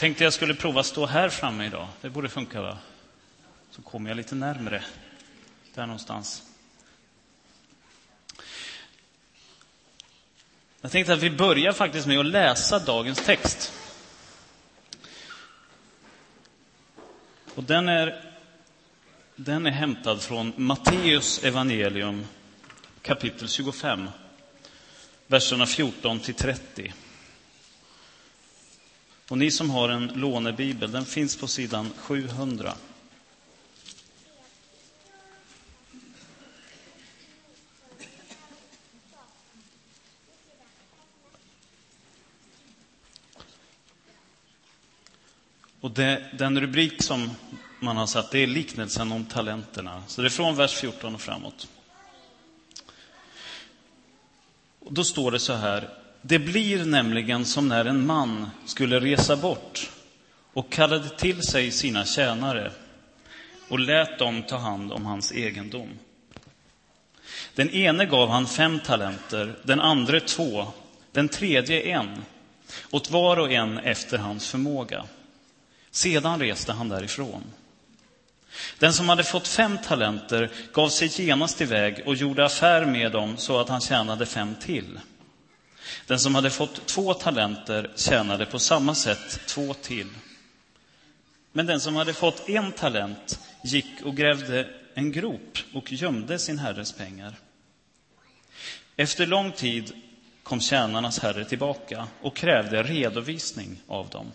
Tänkte jag skulle prova att stå här framme idag. Det borde funka, va? Så kommer jag lite närmre. Där någonstans. Jag tänkte att vi börjar faktiskt med att läsa dagens text. Och den är, den är hämtad från Matteus evangelium kapitel 25, verserna 14 till 30. Och ni som har en lånebibel, den finns på sidan 700. Och det, den rubrik som man har satt, det är liknelsen om talenterna. Så det är från vers 14 och framåt. Och då står det så här. Det blir nämligen som när en man skulle resa bort och kallade till sig sina tjänare och lät dem ta hand om hans egendom. Den ene gav han fem talenter, den andra två, den tredje en, åt var och en efter hans förmåga. Sedan reste han därifrån. Den som hade fått fem talenter gav sig genast iväg och gjorde affär med dem så att han tjänade fem till. Den som hade fått två talenter tjänade på samma sätt två till. Men den som hade fått en talent gick och grävde en grop och gömde sin herres pengar. Efter lång tid kom tjänarnas herre tillbaka och krävde redovisning av dem.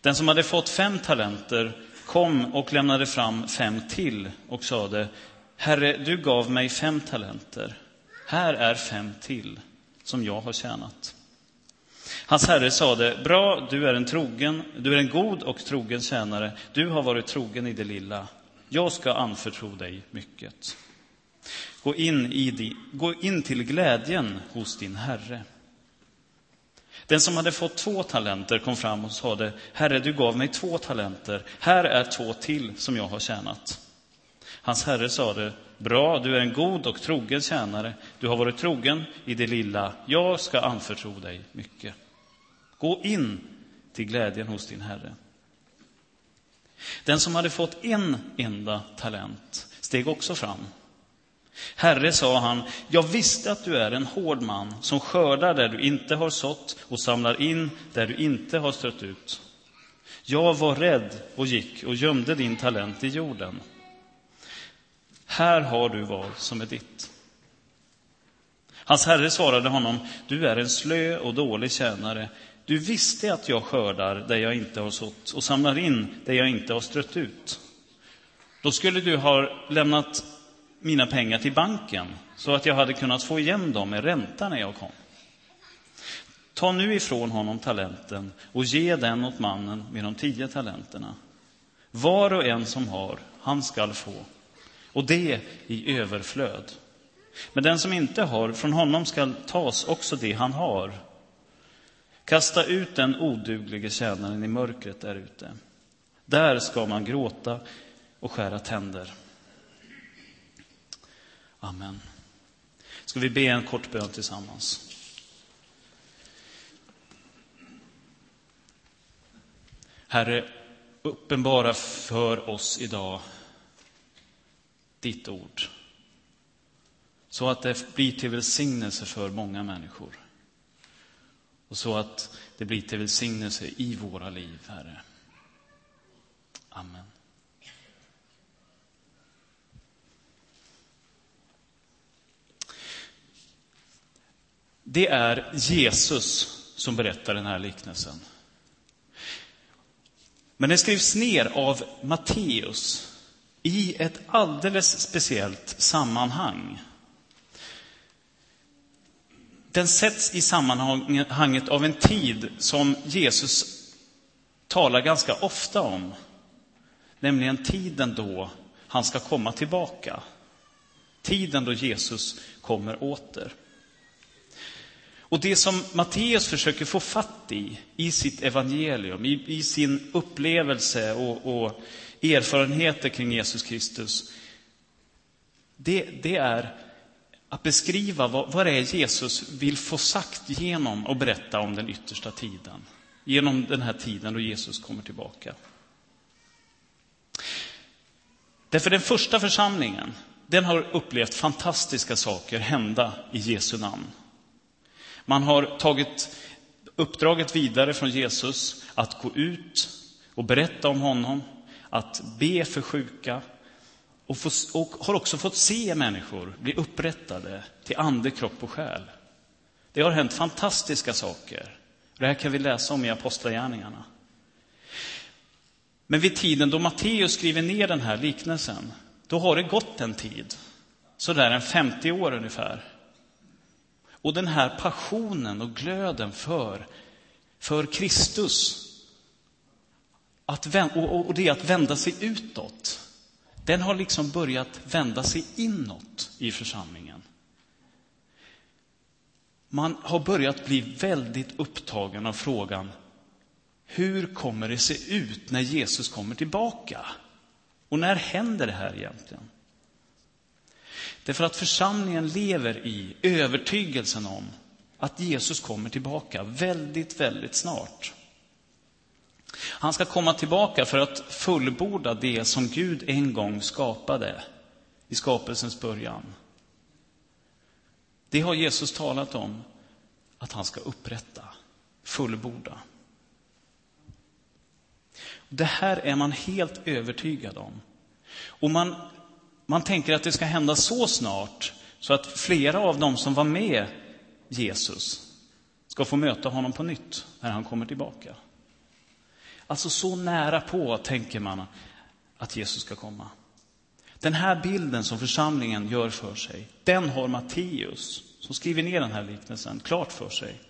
Den som hade fått fem talenter kom och lämnade fram fem till och sade, Herre, du gav mig fem talenter. Här är fem till som jag har tjänat. Hans herre sade, bra, du är en trogen, du är en god och trogen tjänare. Du har varit trogen i det lilla. Jag ska anförtro dig mycket. Gå in, i di, gå in till glädjen hos din herre. Den som hade fått två talenter kom fram och sade, Herre, du gav mig två talenter. Här är två till som jag har tjänat. Hans herre sade, bra, du är en god och trogen tjänare. Du har varit trogen i det lilla. Jag ska anförtro dig mycket. Gå in till glädjen hos din herre. Den som hade fått en enda talent steg också fram Herre, sa han, jag visste att du är en hård man som skördar där du inte har sått och samlar in där du inte har strött ut. Jag var rädd och gick och gömde din talent i jorden. Här har du vad som är ditt. Hans herre svarade honom, du är en slö och dålig tjänare. Du visste att jag skördar där jag inte har sått och samlar in där jag inte har strött ut. Då skulle du ha lämnat mina pengar till banken så att jag hade kunnat få igen dem med ränta när jag kom. Ta nu ifrån honom talenten och ge den åt mannen med de tio talenterna. Var och en som har, han skall få, och det i överflöd. Men den som inte har, från honom skall tas också det han har. Kasta ut den oduglige tjänaren i mörkret där ute. Där ska man gråta och skära tänder. Amen. Ska vi be en kort bön tillsammans? Herre, uppenbara för oss idag ditt ord. Så att det blir till välsignelse för många människor. Och så att det blir till välsignelse i våra liv, Herre. Amen. Det är Jesus som berättar den här liknelsen. Men den skrivs ner av Matteus i ett alldeles speciellt sammanhang. Den sätts i sammanhanget av en tid som Jesus talar ganska ofta om, nämligen tiden då han ska komma tillbaka. Tiden då Jesus kommer åter. Och det som Matteus försöker få fatt i, i sitt evangelium, i, i sin upplevelse och, och, erfarenheter kring Jesus Kristus, det, det är att beskriva vad, vad det är Jesus vill få sagt genom och berätta om den yttersta tiden. genom den här tiden då Jesus kommer tillbaka. Därför den första församlingen, den har upplevt fantastiska saker hända i Jesu namn. Man har tagit uppdraget vidare från Jesus att gå ut och berätta om honom, att be för sjuka och, få, och har också fått se människor bli upprättade till ande, kropp och själ. Det har hänt fantastiska saker. Det här kan vi läsa om i Apostlagärningarna. Men vid tiden då Matteus skriver ner den här liknelsen, då har det gått en tid, sådär en 50 år ungefär. Och den här passionen och glöden för, för Kristus, att, och det är att vända sig utåt, den har liksom börjat vända sig inåt i församlingen. Man har börjat bli väldigt upptagen av frågan, hur kommer det se ut när Jesus kommer tillbaka? Och när händer det här egentligen? Därför att församlingen lever i övertygelsen om att Jesus kommer tillbaka väldigt, väldigt snart. Han ska komma tillbaka för att fullborda det som Gud en gång skapade i skapelsens början. Det har Jesus talat om att han ska upprätta, fullborda. Det här är man helt övertygad om. Och man, man tänker att det ska hända så snart så att flera av dem som var med Jesus ska få möta honom på nytt när han kommer tillbaka. Alltså så nära på tänker man att Jesus ska komma. Den här bilden som församlingen gör för sig, den har Matteus, som skriver ner den här liknelsen, klart för sig.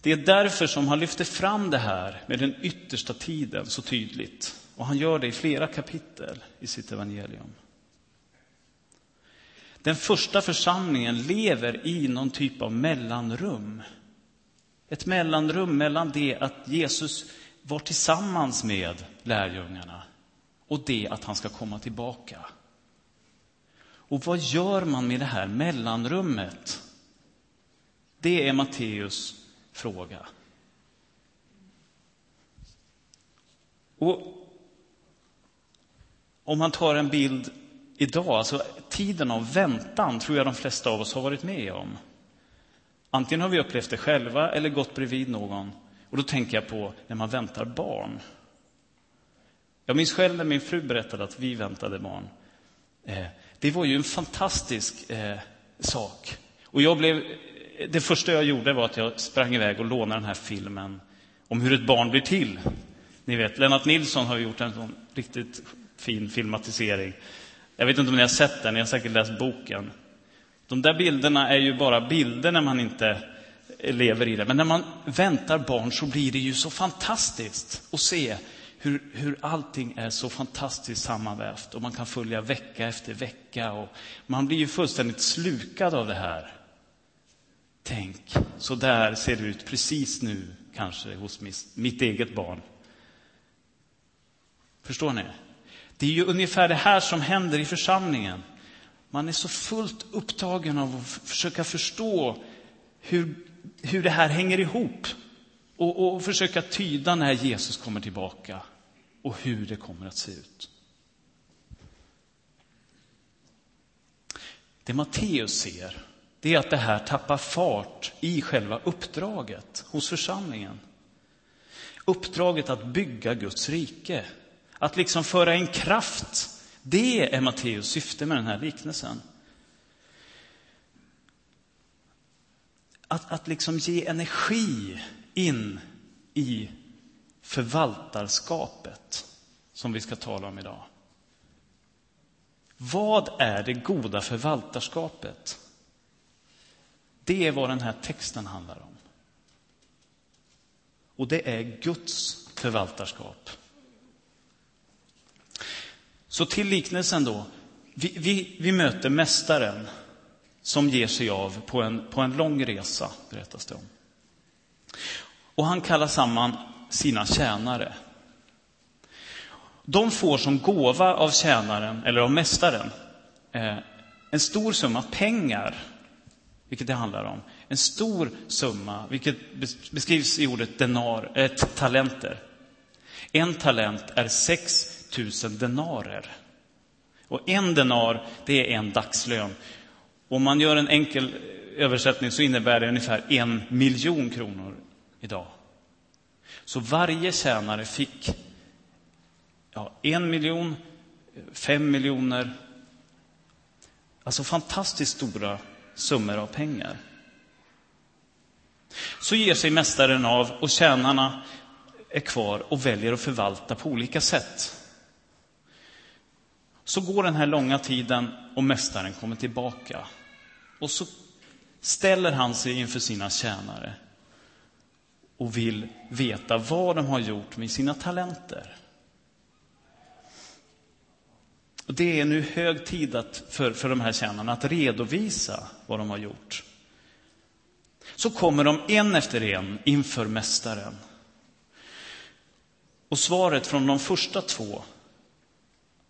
Det är därför som han lyfter fram det här med den yttersta tiden så tydligt. Och han gör det i flera kapitel i sitt evangelium. Den första församlingen lever i någon typ av mellanrum. Ett mellanrum mellan det att Jesus var tillsammans med lärjungarna och det att han ska komma tillbaka. Och vad gör man med det här mellanrummet? Det är Matteus fråga. Och om man tar en bild idag, alltså tiden av väntan tror jag de flesta av oss har varit med om. Antingen har vi upplevt det själva eller gått bredvid någon. Och då tänker jag på när man väntar barn. Jag minns själv när min fru berättade att vi väntade barn. Eh, det var ju en fantastisk eh, sak. Och jag blev det första jag gjorde var att jag sprang iväg och lånade den här filmen om hur ett barn blir till. Ni vet, Lennart Nilsson har gjort en sån riktigt fin filmatisering. Jag vet inte om ni har sett den, ni har säkert läst boken. De där bilderna är ju bara bilder när man inte lever i det. Men när man väntar barn så blir det ju så fantastiskt att se hur, hur allting är så fantastiskt sammanvävt och man kan följa vecka efter vecka. Och man blir ju fullständigt slukad av det här. Tänk, så där ser det ut precis nu, kanske hos mitt eget barn. Förstår ni? Det är ju ungefär det här som händer i församlingen. Man är så fullt upptagen av att försöka förstå hur, hur det här hänger ihop och, och försöka tyda när Jesus kommer tillbaka och hur det kommer att se ut. Det Matteus ser det är att det här tappar fart i själva uppdraget hos församlingen. Uppdraget att bygga Guds rike, att liksom föra in kraft. Det är Matteus syfte med den här liknelsen. Att, att liksom ge energi in i förvaltarskapet som vi ska tala om idag. Vad är det goda förvaltarskapet? Det är vad den här texten handlar om. Och det är Guds förvaltarskap. Så till liknelsen då. Vi, vi, vi möter Mästaren som ger sig av på en, på en lång resa, berättas det om. Och han kallar samman sina tjänare. De får som gåva av tjänaren, eller av mästaren, eh, en stor summa pengar vilket det handlar om. En stor summa, vilket beskrivs i ordet denar, äh, talenter. En talent är sex tusen denarer. Och en denar, det är en dagslön. Om man gör en enkel översättning så innebär det ungefär en miljon kronor idag. Så varje tjänare fick ja, en miljon, fem miljoner. Alltså fantastiskt stora summor av pengar. Så ger sig mästaren av och tjänarna är kvar och väljer att förvalta på olika sätt. Så går den här långa tiden och mästaren kommer tillbaka. Och så ställer han sig inför sina tjänare och vill veta vad de har gjort med sina talenter. Och det är nu hög tid att, för, för de här tjänarna att redovisa vad de har gjort. Så kommer de en efter en inför mästaren. Och svaret från de första två,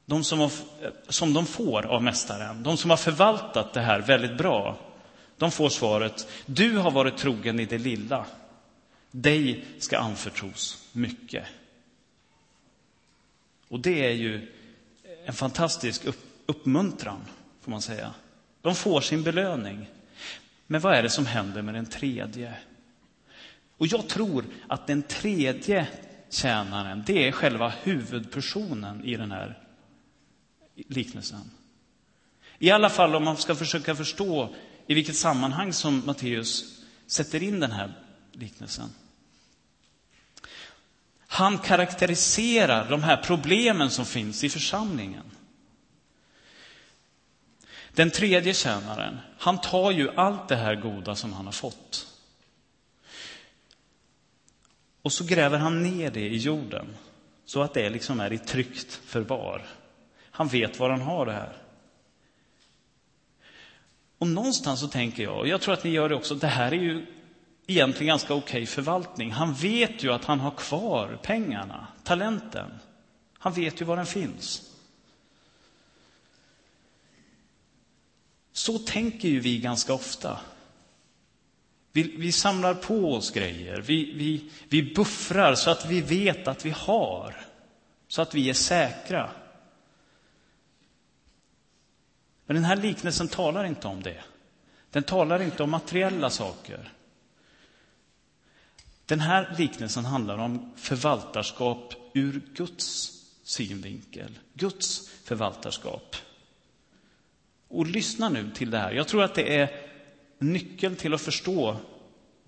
de som, har, som de får av mästaren, de som har förvaltat det här väldigt bra, de får svaret, du har varit trogen i det lilla. Dig ska anförtros mycket. Och det är ju en fantastisk upp, uppmuntran, får man säga. De får sin belöning. Men vad är det som händer med den tredje? Och jag tror att den tredje tjänaren, det är själva huvudpersonen i den här liknelsen. I alla fall om man ska försöka förstå i vilket sammanhang som Matteus sätter in den här liknelsen. Han karaktäriserar de här problemen som finns i församlingen. Den tredje tjänaren, han tar ju allt det här goda som han har fått. Och så gräver han ner det i jorden så att det liksom är i tryggt förvar. Han vet var han har det här. Och någonstans så tänker jag, och jag tror att ni gör det också, det här är ju egentligen ganska okej okay förvaltning. Han vet ju att han har kvar pengarna, talenten. Han vet ju var den finns. Så tänker ju vi ganska ofta. Vi, vi samlar på oss grejer, vi, vi, vi buffrar så att vi vet att vi har, så att vi är säkra. Men den här liknelsen talar inte om det. Den talar inte om materiella saker. Den här liknelsen handlar om förvaltarskap ur Guds synvinkel. Guds förvaltarskap. Och lyssna nu till det här. Jag tror att det är nyckeln till att förstå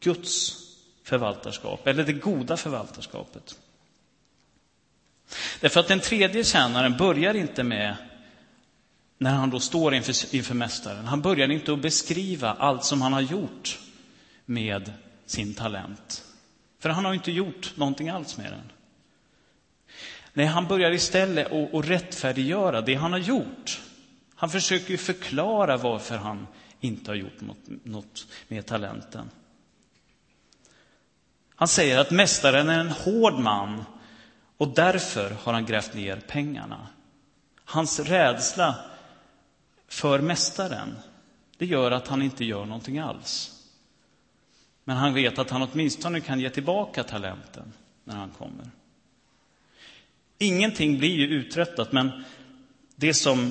Guds förvaltarskap, eller det goda förvaltarskapet. Därför att den tredje tjänaren börjar inte med, när han då står inför, inför mästaren, han börjar inte att beskriva allt som han har gjort med sin talent. För han har inte gjort någonting alls med den. Nej, han börjar istället att rättfärdiggöra det han har gjort. Han försöker ju förklara varför han inte har gjort något med talenten. Han säger att mästaren är en hård man och därför har han grävt ner pengarna. Hans rädsla för mästaren, det gör att han inte gör någonting alls. Men han vet att han åtminstone kan ge tillbaka talenten när han kommer. Ingenting blir ju uträttat, men det som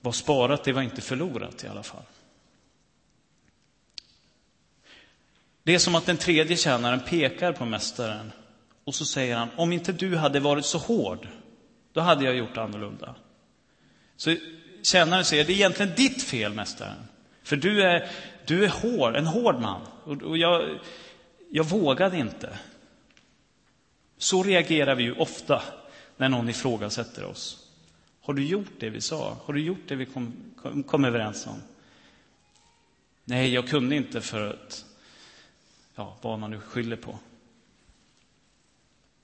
var sparat, det var inte förlorat i alla fall. Det är som att den tredje tjänaren pekar på mästaren och så säger han, om inte du hade varit så hård, då hade jag gjort annorlunda. Så tjänaren säger, det är egentligen ditt fel, mästaren. För du är, du är hård, en hård man. Och, jag, jag vågade inte. Så reagerar vi ju ofta när någon ifrågasätter oss. Har du gjort det vi sa? Har du gjort det vi kom, kom, kom överens om? Nej, jag kunde inte för att, ja, vad man nu skyller på.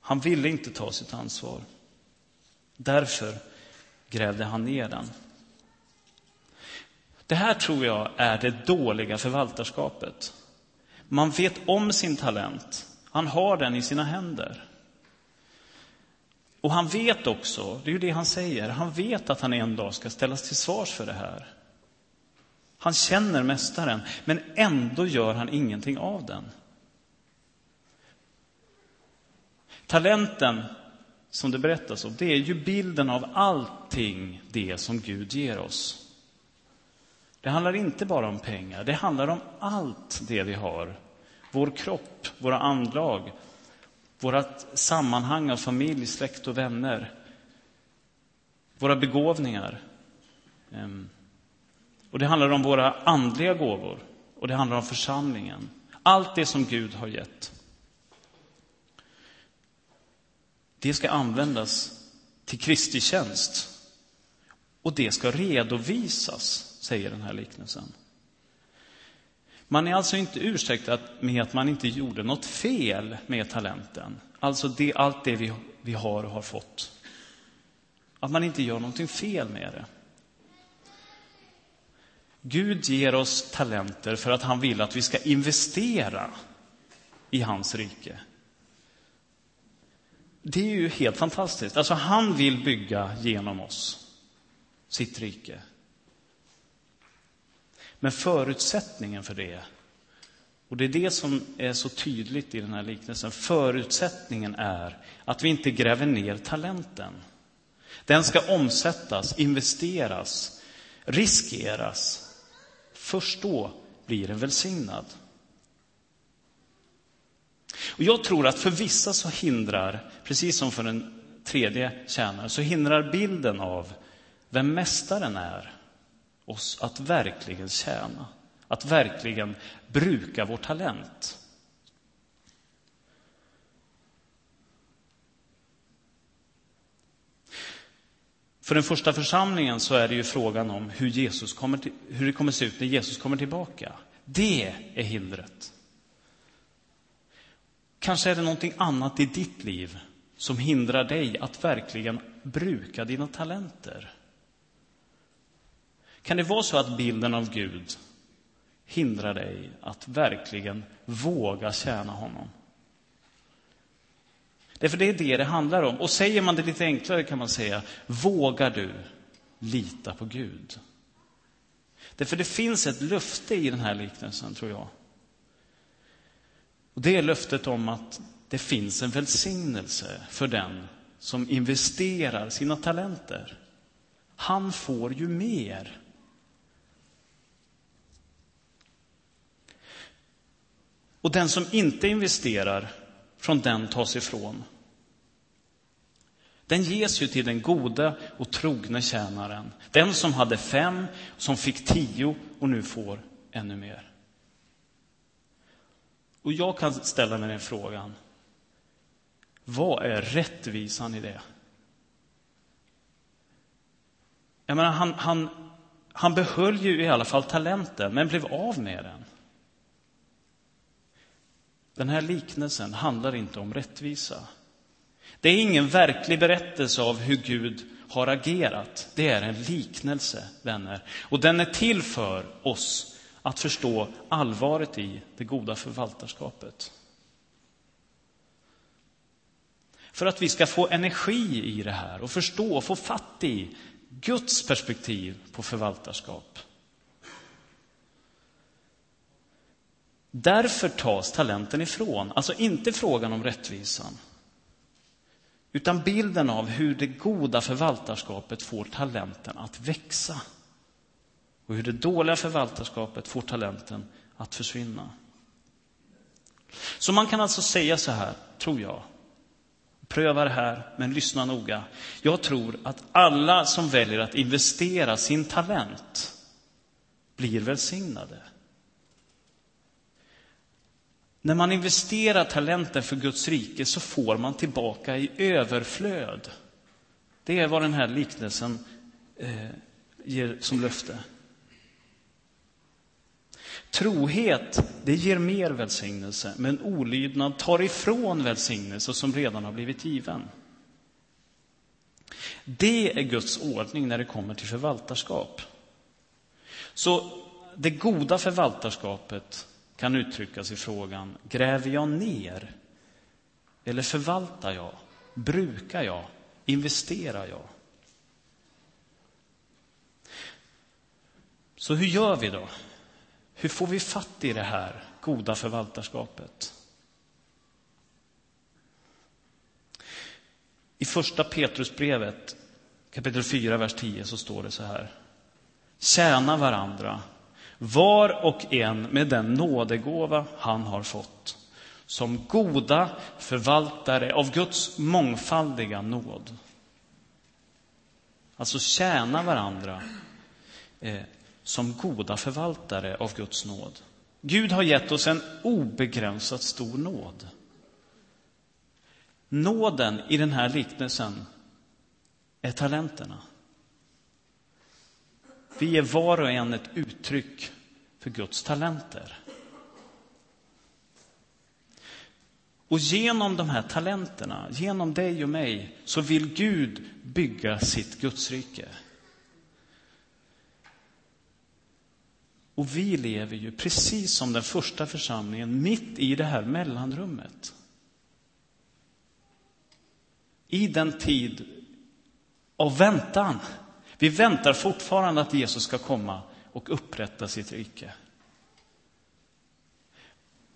Han ville inte ta sitt ansvar. Därför grävde han ner den. Det här tror jag är det dåliga förvaltarskapet. Man vet om sin talent. Han har den i sina händer. Och han vet också, det är ju det han säger, han vet att han en dag ska ställas till svars för det här. Han känner mästaren, men ändå gör han ingenting av den. Talenten som det berättas om, det är ju bilden av allting det som Gud ger oss. Det handlar inte bara om pengar, det handlar om allt det vi har. Vår kropp, våra anlag, vårt sammanhang av familj, släkt och vänner. Våra begåvningar. Ehm. Och det handlar om våra andliga gåvor och det handlar om församlingen. Allt det som Gud har gett. Det ska användas till Kristi tjänst. Och det ska redovisas, säger den här liknelsen. Man är alltså inte ursäktad med att man inte gjorde något fel med talenten. Alltså det, allt det vi, vi har och har fått. Att man inte gör någonting fel med det. Gud ger oss talenter för att han vill att vi ska investera i hans rike. Det är ju helt fantastiskt. Alltså, han vill bygga genom oss sitt rike. Men förutsättningen för det, och det är det som är så tydligt i den här liknelsen, förutsättningen är att vi inte gräver ner talenten. Den ska omsättas, investeras, riskeras. Först då blir den välsignad. Och jag tror att för vissa så hindrar, precis som för den tredje tjänaren, så hindrar bilden av vem mästaren är oss att verkligen tjäna, att verkligen bruka vår talent. För den första församlingen så är det ju frågan om hur, Jesus kommer till, hur det kommer se ut när Jesus kommer tillbaka. Det är hindret. Kanske är det någonting annat i ditt liv som hindrar dig att verkligen bruka dina talenter. Kan det vara så att bilden av Gud hindrar dig att verkligen våga tjäna honom? Därför det är det det handlar om. Och säger man det lite enklare kan man säga, vågar du lita på Gud? Därför det finns ett löfte i den här liknelsen, tror jag. Och det är löftet om att det finns en välsignelse för den som investerar sina talenter. Han får ju mer. Och den som inte investerar, från den tas ifrån. Den ges ju till den goda och trogne tjänaren. Den som hade fem, som fick tio och nu får ännu mer. Och jag kan ställa mig den frågan. Vad är rättvisan i det? Jag menar, han, han, han behöll ju i alla fall talenten, men blev av med den. Den här liknelsen handlar inte om rättvisa. Det är ingen verklig berättelse av hur Gud har agerat. Det är en liknelse, vänner. Och den är till för oss att förstå allvaret i det goda förvaltarskapet. För att vi ska få energi i det här och förstå och få fatt i Guds perspektiv på förvaltarskap. Därför tas talenten ifrån, alltså inte frågan om rättvisan. Utan bilden av hur det goda förvaltarskapet får talenten att växa. Och hur det dåliga förvaltarskapet får talenten att försvinna. Så man kan alltså säga så här, tror jag. Pröva det här, men lyssna noga. Jag tror att alla som väljer att investera sin talent blir välsignade. När man investerar talenter för Guds rike så får man tillbaka i överflöd. Det är vad den här liknelsen eh, ger som löfte. Trohet, det ger mer välsignelse, men olydnad tar ifrån välsignelse som redan har blivit given. Det är Guds ordning när det kommer till förvaltarskap. Så det goda förvaltarskapet kan uttryckas i frågan, gräver jag ner? Eller förvaltar jag? Brukar jag? Investerar jag? Så hur gör vi då? Hur får vi fatt i det här goda förvaltarskapet? I första Petrusbrevet kapitel 4, vers 10 så står det så här. Tjäna varandra, var och en med den nådegåva han har fått, som goda förvaltare av Guds mångfaldiga nåd. Alltså tjäna varandra eh, som goda förvaltare av Guds nåd. Gud har gett oss en obegränsat stor nåd. Nåden i den här liknelsen är talenterna. Vi är var och en ett uttryck för Guds talenter. Och genom de här talenterna, genom dig och mig, så vill Gud bygga sitt Gudsrike. Och vi lever ju precis som den första församlingen mitt i det här mellanrummet. I den tid av väntan. Vi väntar fortfarande att Jesus ska komma och upprätta sitt rike.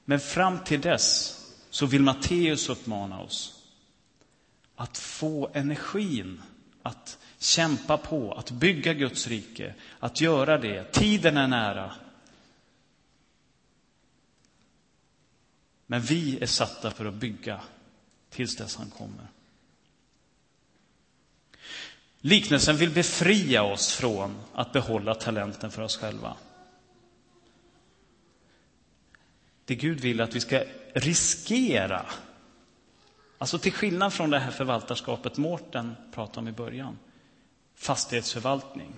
Men fram till dess så vill Matteus uppmana oss att få energin att kämpa på, att bygga Guds rike, att göra det. Tiden är nära. Men vi är satta för att bygga tills dess han kommer. Liknelsen vill befria oss från att behålla talenten för oss själva. Det Gud vill att vi ska riskera. Alltså till skillnad från det här förvaltarskapet Mårten pratade om i början. Fastighetsförvaltning.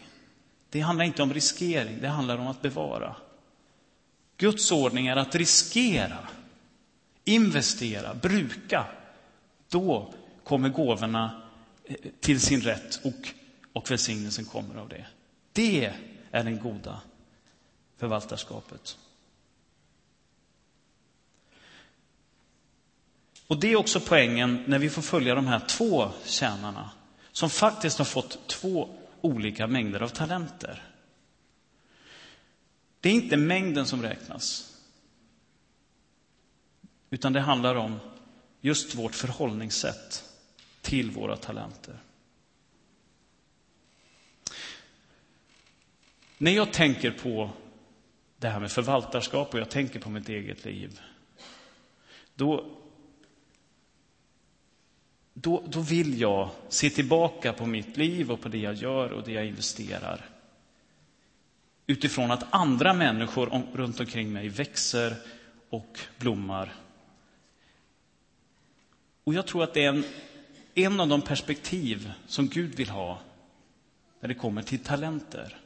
Det handlar inte om riskering, det handlar om att bevara. Guds ordning är att riskera, investera, bruka. Då kommer gåvorna till sin rätt och, och välsignelsen kommer av det. Det är den goda förvaltarskapet. Och det är också poängen när vi får följa de här två tjänarna som faktiskt har fått två olika mängder av talenter. Det är inte mängden som räknas. Utan det handlar om just vårt förhållningssätt till våra talenter. När jag tänker på det här med förvaltarskap och jag tänker på mitt eget liv, då då, då vill jag se tillbaka på mitt liv och på det jag gör och det jag investerar. Utifrån att andra människor om, runt omkring mig växer och blommar. Och jag tror att det är en, en av de perspektiv som Gud vill ha när det kommer till talenter.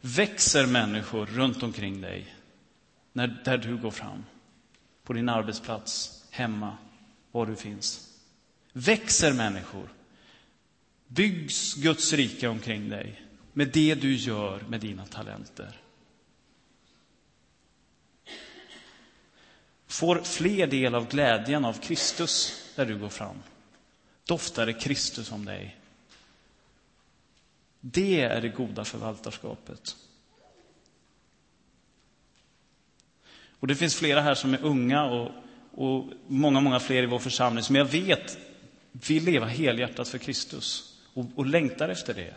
Växer människor runt omkring dig när, där du går fram? På din arbetsplats, hemma, var du finns. Växer människor. Byggs Guds rike omkring dig med det du gör med dina talenter. Får fler del av glädjen av Kristus där du går fram. Doftar det Kristus om dig. Det är det goda förvaltarskapet. Och det finns flera här som är unga och och många, många fler i vår församling som jag vet vill leva helhjärtat för Kristus och, och längtar efter det.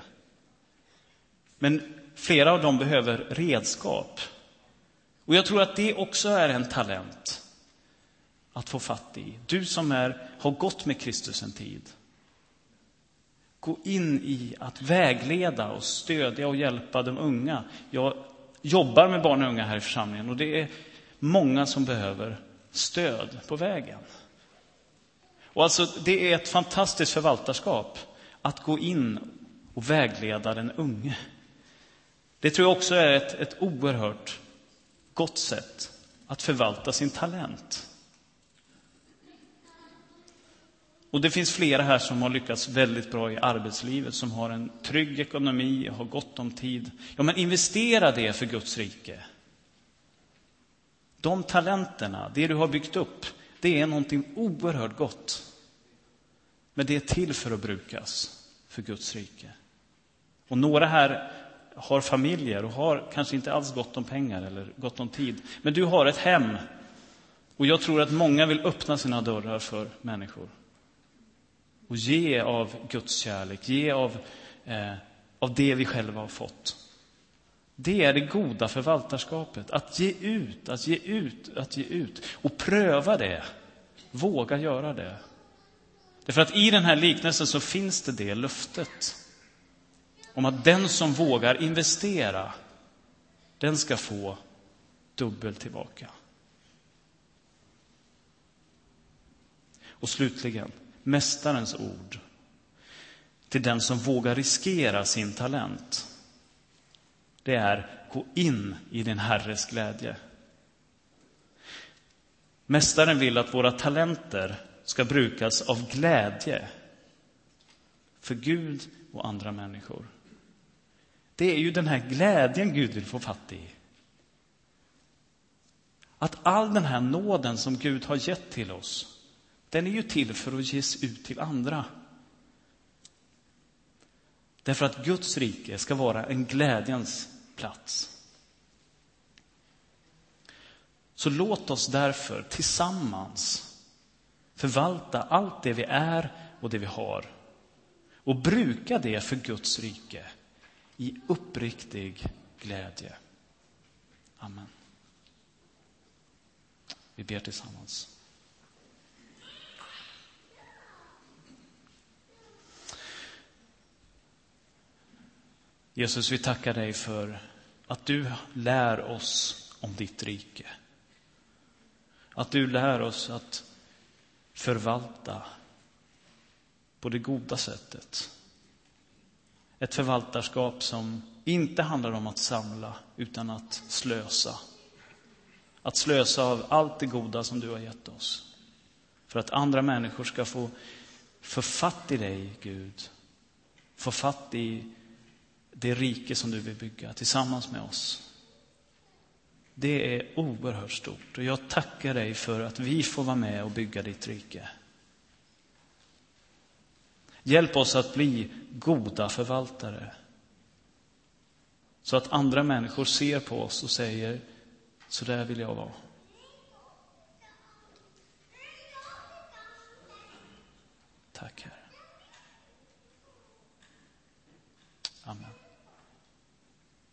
Men flera av dem behöver redskap. Och jag tror att det också är en talent att få fatt i. Du som är, har gått med Kristus en tid. Gå in i att vägleda och stödja och hjälpa de unga. Jag jobbar med barn och unga här i församlingen och det är många som behöver stöd på vägen. Och alltså, det är ett fantastiskt förvaltarskap att gå in och vägleda den unge. Det tror jag också är ett, ett oerhört gott sätt att förvalta sin talent. Och det finns flera här som har lyckats väldigt bra i arbetslivet, som har en trygg ekonomi, har gott om tid. Ja, men investera det för Guds rike. De talenterna, det du har byggt upp, det är någonting oerhört gott. Men det är till för att brukas för Guds rike. Och några här har familjer och har kanske inte alls gott om pengar eller gott om tid. Men du har ett hem. Och jag tror att många vill öppna sina dörrar för människor. Och ge av Guds kärlek, ge av, eh, av det vi själva har fått. Det är det goda förvaltarskapet. Att ge ut, att ge ut, att ge ut. Och pröva det. Våga göra det. Därför att i den här liknelsen så finns det det löftet. Om att den som vågar investera, den ska få dubbelt tillbaka. Och slutligen, Mästarens ord till den som vågar riskera sin talent. Det är, gå in i din Herres glädje. Mästaren vill att våra talenter ska brukas av glädje för Gud och andra människor. Det är ju den här glädjen Gud vill få fatt i. Att all den här nåden som Gud har gett till oss, den är ju till för att ges ut till andra. Därför att Guds rike ska vara en glädjens plats. Så låt oss därför tillsammans förvalta allt det vi är och det vi har och bruka det för Guds rike i uppriktig glädje. Amen. Vi ber tillsammans. Jesus, vi tackar dig för att du lär oss om ditt rike. Att du lär oss att förvalta på det goda sättet. Ett förvaltarskap som inte handlar om att samla, utan att slösa. Att slösa av allt det goda som du har gett oss. För att andra människor ska få, få fatt i dig, Gud. Få fatt i det rike som du vill bygga tillsammans med oss. Det är oerhört stort och jag tackar dig för att vi får vara med och bygga ditt rike. Hjälp oss att bli goda förvaltare. Så att andra människor ser på oss och säger, så där vill jag vara. Tack Herre.